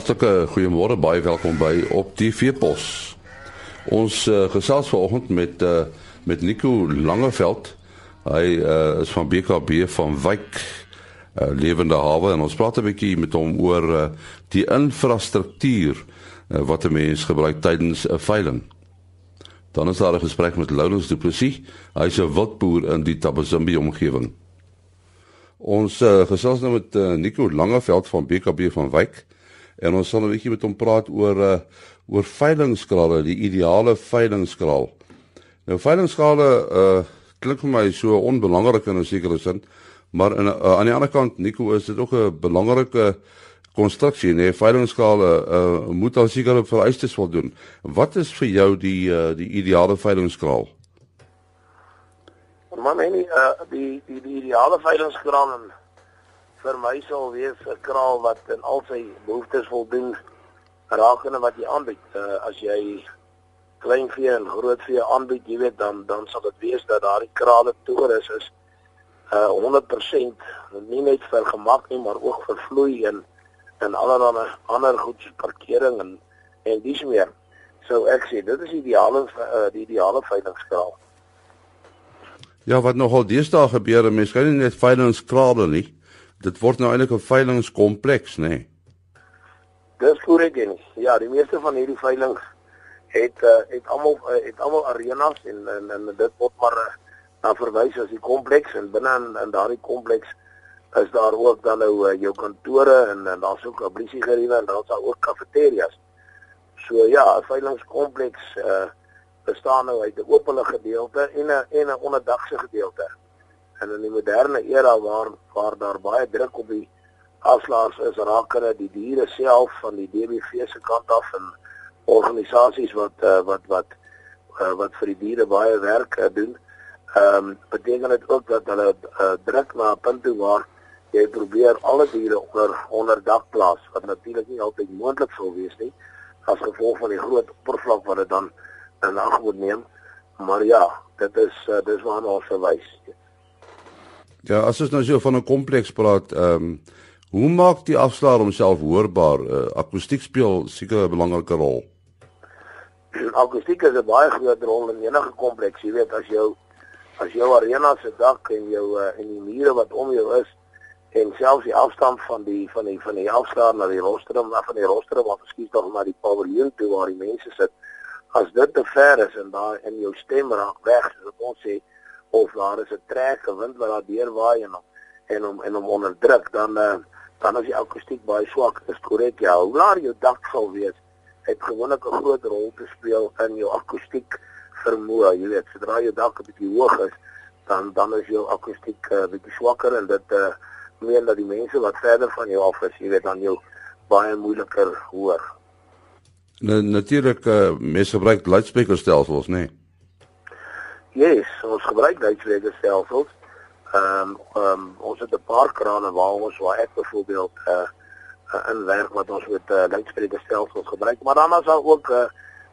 Hartlike goeiemôre, baie welkom by op die Veepos. Ons uh, gesels vanoggend met uh, met Nico Langeveld. Hy uh, is van BKB van Wyk uh, Lewende Hawe en ons praat 'n bietjie met hom oor uh, die infrastruktuur uh, wat 'n mens gebruik tydens 'n veiling. Dan is daar 'n gesprek met Lourens Du Plessis. Hy's 'n wildboer in die Tabazimbi omgewing. Ons uh, gesels nou met uh, Nico Langeveld van BKB van Wyk en ons sal 'n bietjie met hom praat oor uh, oor veilingskrale, die ideale veilingskraal. Nou veilingskrale uh klink vir my so onbelangrik in 'n sekere sin, maar in, uh, aan die ander kant Nico is dit ook 'n belangrike konstruksie, nee, veilingskrale uh moet al sekere vereistes voldoen. Wat is vir jou die uh die ideale veilingskraal? Maar my nie uh die die die ideale veilingskraal vir my sal wees 'n kraal wat in al sy behoeftes voldoen rakende wat jy aanbied. Uh, as jy kleinvee en grootvee aanbied, jy weet dan dan sal dit wees dat daardie krale toer is is uh 100% nie net vir gemak nie, maar ook vir vloei en en allerlei ander goed soos parkering en en dis meer. So ek sê dit is ideale uh, die ideale veilingskraal. Ja, wat nogal deesdae gebeur, mense kan nie net veilingskrale nie. Dit word nou eintlik 'n veilingskompleks, nê? Nee. Dis korrek en ja, die meeste van hierdie veilinge het uh, het almal uh, het almal arenas en en, en dit word maar uh, na verwys as die kompleks en binne in, in daardie kompleks is daar ook dan nou uh, jou kantore en, en daar's ook 'n blisiegeriewe en daar's daar ook kafeterias. So ja, 'n veilingskompleks uh, bestaan nou uit 'n openlike gedeelte en 'n en 'n onderdagse gedeelte. En in die moderne era waar waar daar baie druk op die afslaers is rakende die diere self van die DBV se kant af en organisasies wat uh, wat wat uh, wat vir die diere baie werk uh, doen. Ehm um, beteken dit ook dat hulle uh, druk na 'n punt toe waar jy probeer alle diere onder onder dak plaas wat natuurlik nie altyd moontlik sou wees nie as gevolg van die groot oppervlak wat dit dan in ag moet neem. Maar ja, dit is uh, dis waarna ons verwys. Ja, as ons nou so van 'n kompleks praat, ehm um, Hoe maak die afslaer homself hoorbaar? Uh, akoestiek speel seker 'n belangrike rol. Akoestiek is 'n baie groot rol in enige kompleks. Jy weet as jou as jou arena se dak en jou uh, en die mure wat om jou is en selfs die afstand van die van die van die afslaer na die rostrum af van die rostrum wat skiet tog na die paviljoen toe waar die mense sit. As dit te ver is en daar in jou stem raak weg, ons sê, of daar is 'n trek gewind wat daar deur waai en om en om en om onderdruk dan uh, dan as die akoestiek baie swak is, korrek ja, hoe laer jou dak sal wees, het gewoonlik 'n groot rol te speel in jou akoestiek vermoë. Jy weet, sodra jou dak 'n bietjie hoog is, dan dan is jou akoestiek 'n uh, bietjie swakker en dit uh meen dat die mense wat verder van jou af is, jy weet, dan jou baie moeiliker hoor. Nou natuurlik uh, mense gebruik luidsprekerstelsels, nê? Nee. Yes, ons gebruik luidsprekerstelsels ehm um, ehm um, ons het 'n paar krane waar ons waar ek byvoorbeeld eh uh, in werk wat ons met uh, luidsprekerstelsels gebruik, maar dan is daar ook 'n uh,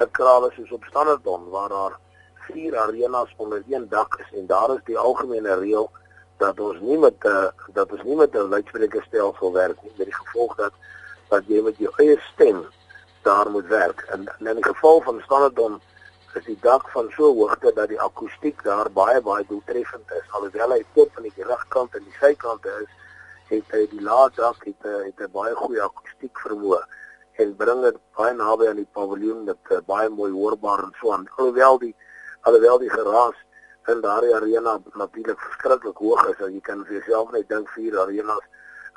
'n krale soos op Standerton waar daar vier arenas onder een dak is en daar is die algemene reël dat ons nie met 'n uh, dat ons nie met 'n luidsprekerstelsel werk nie met die gevolg dat dat jy met jou eie stem daar moet werk. En, en in die geval van Standerton is die dak van so hoogte dat die akoestiek daar baie baie doeltreffend is. Alhoewel hy tot aan die regkant en die sykante is het hy die lae dak het, het 'n baie goeie akoestiek vermoë en bring dit baie naby aan die paviljoen dit uh, baie mooi hoorbaar en so aan. Alhoewel die alhoewel die geraas in daardie arena natuurlik verskriklik hoog is as jy kan vir jouself net dink vier arenas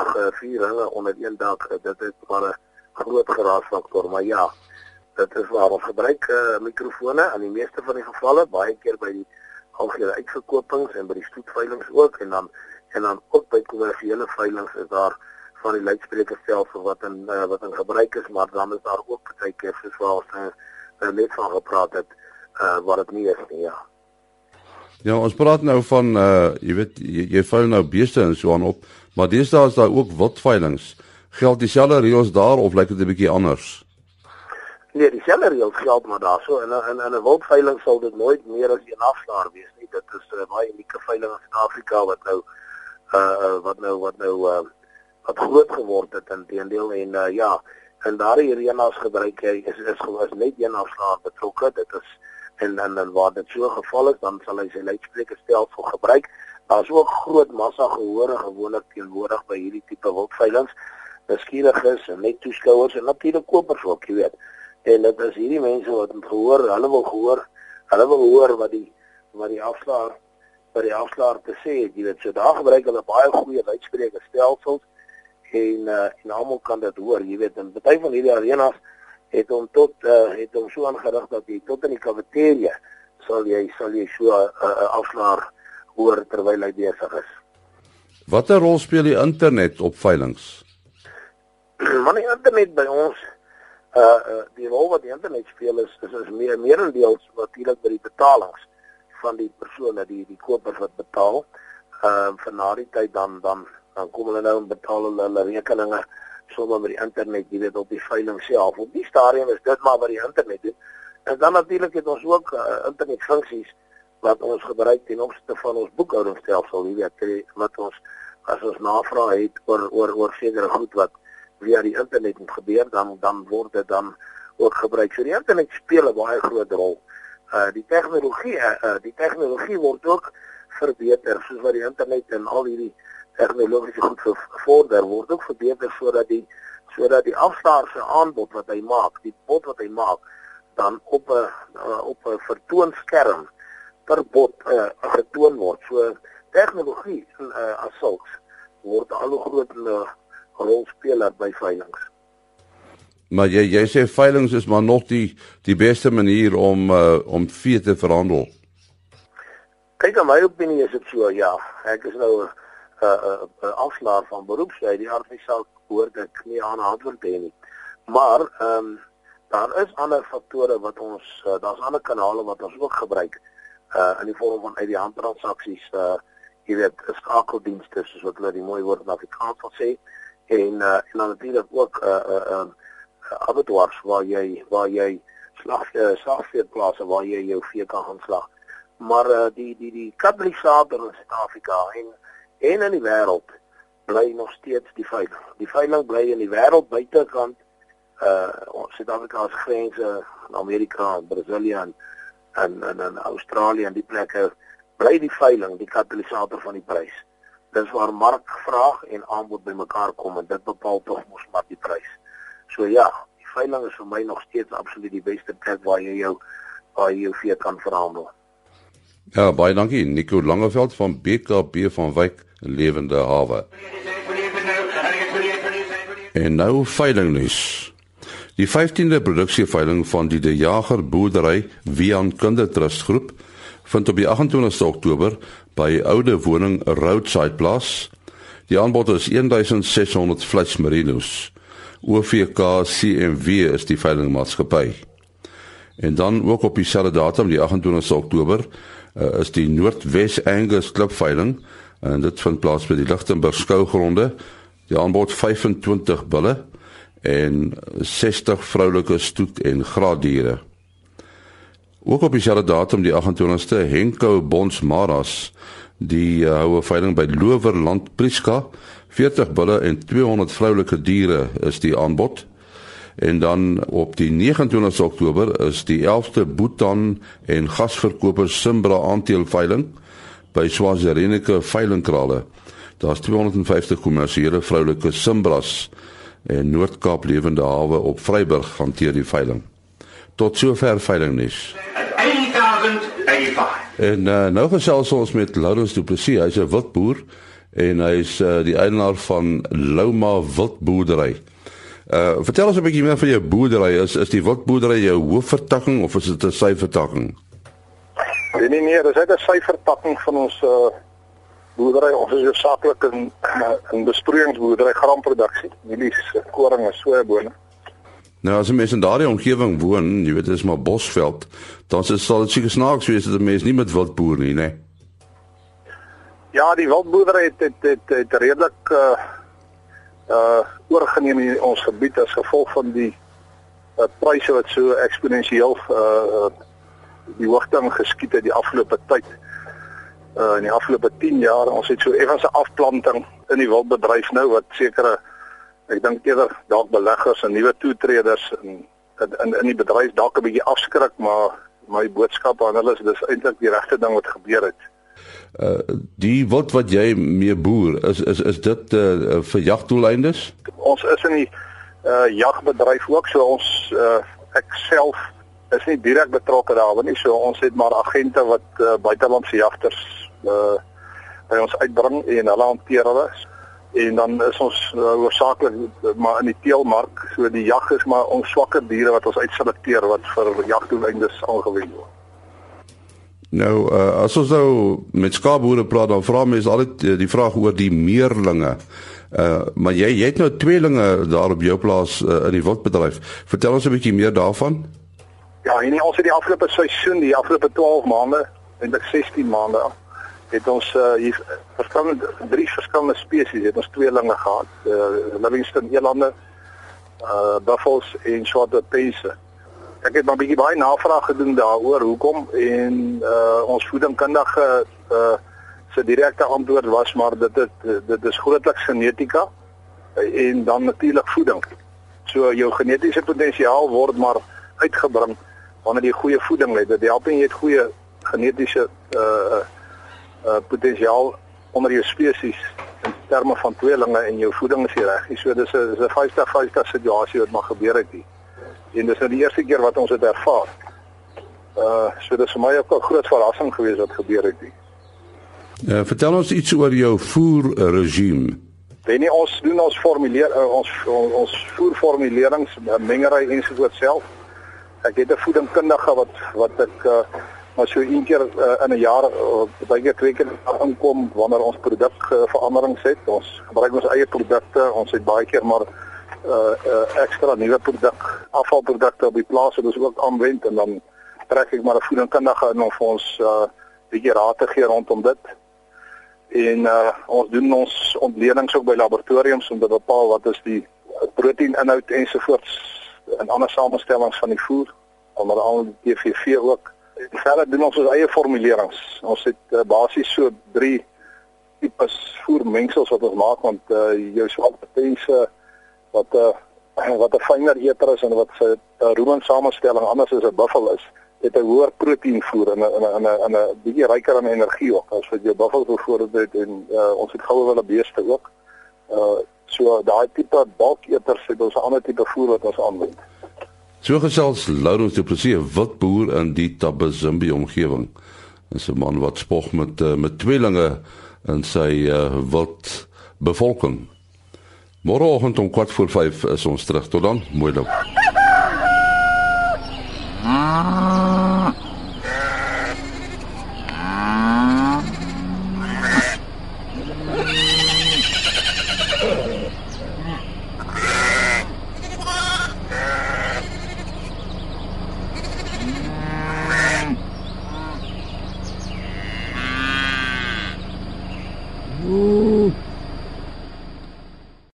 ag eh, vier ringe onder een dak dit is maar 'n groot geraasfaktor maar ja dit is waar ons gebruik uh, mikrofone in die meeste van die gevalle baie keer by die algehele uitverkopings en by die stoetveilings ook en dan en dan ook by kommersiële veilings is daar van die luidsprekerstelsel wat in uh, wat in gebruik is maar dan is daar ook baie keer soos wat ons uh, net van gepraat het uh, wat dit nie is nie ja Ja, ons praat nou van uh jy weet jy, jy veil nou beeste en so aan op, maar deesdae is daar ook wildveilings. Geld dieselfde reëls daar of lyk dit 'n bietjie anders? Nee, dieselfde reëls geld maar daarso in in 'n wildveiling sal dit nooit meer as een afslaer wees nie. Dit is 'n uh, baie unieke veiling in Suid-Afrika wat nou uh wat nou wat nou uh wat groot geword het in teendeel en uh, ja, En daardie reënaars gebruik hy is is gewas net een afslaer betrokke. Dit is en en en waar dit so geval is, dan sal hy sy luidsprekerstelsel gebruik. Daar's ook groot massa gehore gewoonlik teenwoordig by hierdie tipe wildveilings. Beskierig is en net toeskouers en natuurlik kopers ook, jy weet. En dit is hierdie mense wat gehoor, hulle wil gehoor, hulle wil hoor wat die wat die afslaer wat die afslaer te sê het. Jy weet, so daar gebruik hulle baie goeie luidsprekerstelsels en uh, en almal kan dit hoor, jy weet, en baie van hierdie arenas het hom tot uh, het hom so aangerig dat jy tot in die kafeteria sal jy sal jy so 'n uh, uh, afslaer hoor terwyl hy besig is. Watter rol speel die internet op veilinge? Man die internet by ons uh, uh die rol wat die internet speel is is, is meer meerendeels natuurlik by die betalings van die persone die die kopers wat betaal. Ehm uh, vir na die tyd dan dan dan kom hulle nou en betaal hulle hulle rekeninge sommer met die internet, jy weet op die veiling self. Op die stadium is dit maar by die internet doen. En dan natuurlik het ons ook uh, internet funksies wat ons gebruik ten opsigte van ons boekhoudingsstelsel, jy weet, wat ons as ons navraag het oor oor oor sekere goed wat via die internet moet gebeur, dan dan word dit dan ook gebruik. So die internet speel 'n baie groot rol. Uh die tegnologie uh die tegnologie word ook verbeter soos wat die internet en al hierdie tegnologiese goed gevorder word ook verbeter sodat die sodat die afstaar se aanbod wat hy maak, die bod wat hy maak, dan op 'n uh, op 'n vertoonskerm per bod uh, getoon word. So tegnologie uh, as sulks word al hoe groter uh, rolspeler by veilinge. Maar jy jy sê veilinge is maar nog die die beste manier om uh, om vee te verhandel. Kyk, in my opinie is dit so, ja. Ek is nou 'n uh, uh, uh, afslaer van beroepsy, die aardvisal hoor ek nie aan antwoord hê nie. Maar ehm um, daar is ander faktore wat ons uh, daar's ander kanale wat ons ook gebruik uh in die vorm van uit die hand transaksies uh jy weet skakeldienste soos wat hulle die mooi woord in Afrikaans sal sê en uh en dan natuurlik ook uh uh um uh, abattoirs waar jy waar jy slag uh, slagveeplase waar jy jou vee kan gaan slag. Maar uh die die die katalisator in Suid-Afrika en en in die wêreld bly nog steeds die veiling. Die veiling bly in die wêreld buitekant uh Suid-Afrika se grense, in Amerika, Brasilië en en en in Australië en die plekke bly die veiling die katalisator van die prys. Dis waar markvraag en aanbod bymekaar kom en dit bepaal tog mos maar die prys. So ja, die veiling is vir my nog steeds absoluut die beste plek waar jy jou waar jy jou vee kan verhandel. Ja, baie dankie Nico Langeveld van BKB van Wyk lewende hawe. En nou veiling nuus. Die 15de produksieveiling van die De Jager boerdery Wian Kindertrust groep vind op die 28ste Oktober by oude woning Roadside plaas. Die aanbod is 1600 flits merinos. OVK CMW is die veilingmaatskappy. En dan ook op dieselfde datum, die 28ste Oktober, uh, is die Noordwes Angus klipveiling en dit vind plaas by die Lichtenburg skougronde. Die aanbod 25 bulle en 60 vroulike stoet en graaddiere. Ook op dieselfde datum die 28ste Henko Bonsmaras die uh, houe veiling by Lowerland Priska 40 bulle en 200 vroulike diere is die aanbod. En dan op die 29ste Oktober is die 11ste Bhutan en gasverkoper Simbra aandeel veiling by Swazirenike veilingkrale. Daar's 250 kommersiële vroulike Simbras en Noord-Kaap lewende hawe op Vryburg hanteer die veiling. Tot sover veiling nuus. 8085. En uh, nou gesels ons met Laurens Du Plessis, hy's 'n wildboer en hy's uh, die eienaar van Louma Wildboerdery. Uh vertel ons 'n bietjie meer van jou boerdery. Is is die wildboerdery jou hoofvertakking of is dit 'n syfertakking? Nee nee nee, dis net 'n syfertakking van ons uh boerdery. Ons is hoofsaaklik in in besproeiingsboerdery graanproduksie. Mielies, koring en sojabone. Nou as 'n mens in daardie omgewing woon, jy weet dit is maar bosveld, dan is sal dit seker snaaks wees dat 'n mens nie met wild boer nie, né? Ja, die wildboerdery het het, het, het redelik uh uh oorgeneem in ons gebied as gevolg van die uh, pryse wat so eksponensieel uh die hoogte geskiet het die afgelope tyd. Uh in die afgelope 10 jaar, ons het so effens 'n afplanting in die wildbedryf nou wat sekere ek dink eerder dalk beleggers en nuwe toetreders in in in die bedryf dalk 'n bietjie afskrik, maar my boodskap aan hulle is dis eintlik die regte ding wat gebeur het. Uh die wat wat jy mee boer, is is is dit uh vir jagdoeleindes? Ons is in die uh jagbedryf ook, so ons uh ek self is nie direk betrokke daarin nie. So ons het maar agente wat uh, buitelandse jagters uh by ons uitbring en hulle hanteer hulle. En dan is ons uh, hoofsaaklik uh, maar in die teelmark. So die jag is maar ons swakker diere wat ons uitselekteer wat vir jagdoeleindes aangewend word. Nou uh, as ons nou met skaapboere praat dan vra mense altyd uh, die vraag oor die meerlinge. Uh maar jy jy het nou tweelinge daar op jou plaas uh, in die wildbedryf. Vertel ons 'n bietjie meer daarvan. Ja, en ons het die afgelope seisoen, die afgelope 12 maande, eintlik 16 maande, het ons uh, hier verskillende drie verskillende spesies het ons tweelinge gehad. Uh Livingston elande, uh buffels en swarte pense. Ek het maar bietjie baie navraag gedoen daaroor hoekom en uh ons voedingkundige uh se direkte antwoord was maar dit dit dit is grootliks genetika en dan natuurlik voeding. So jou genetiese potensiaal word maar uitgebring wanneer jy goeie voeding het. Dit help nie jy het goeie genetiese uh uh potensiaal onder jou spesies in terme van tweelinge en jou voeding is reg. So dis 'n dis 'n 50-50 situasie wat maar gebeur het hier. En dis nou die eerste keer wat ons dit ervaar. Uh so dis vir my ook 'n groot verrassing geweest wat gebeur het hier. Uh, vertel ons iets oor jou voerregime. Wen nie ons doen ons formuleer uh, ons ons voerformulerings, mengery ensovoorts self ek het 'n voedingkundige wat wat ek uh, maar so een keer uh, in 'n jaar uh, baie keer twee keer inkom wanneer ons produk uh, veranderings het. Ons gebruik ons eie produkte. Ons het baie keer maar uh, uh ekstra nuwe produk afvalprodukte op die plaas wat ons ook aanwend en dan trek ek maar 'n voedingkundige in om vir ons uh bietjie raad te gee rondom dit. En uh ons doen ons ontledings ook by laboratoriums om te bepaal wat is die proteïninhoud ensovoorts en ander samestellings van die voer, onder andere die TVV ook. En verder doen ons ons eie formulerings. Ons het uh, basies so 3 tipes voermengsels wat ons maak want uh, jou swaktetense wat 'n uh, wat 'n fyner eter is en wat se uh, rooming samestelling anders as 'n buffel is het 'n hoër proteïenvoer en 'n 'n 'n 'n 'n bietjie ryker aan energie ook as wat jou buffel voorvoorbeeld het en uh, ons het goue wille beeste ook. Uh So daai tipe balketers het ons 'n ander tipe voer wat ons aanwend. So gesels Laurens Du Plessis, wat boer in die Tabazimbi omgewing. Dis 'n man wat spog met uh, met tweelinge in sy uh, wat bevolking. Môreoggend om 4 voor 5 is ons terug tot dan. Mooi loop.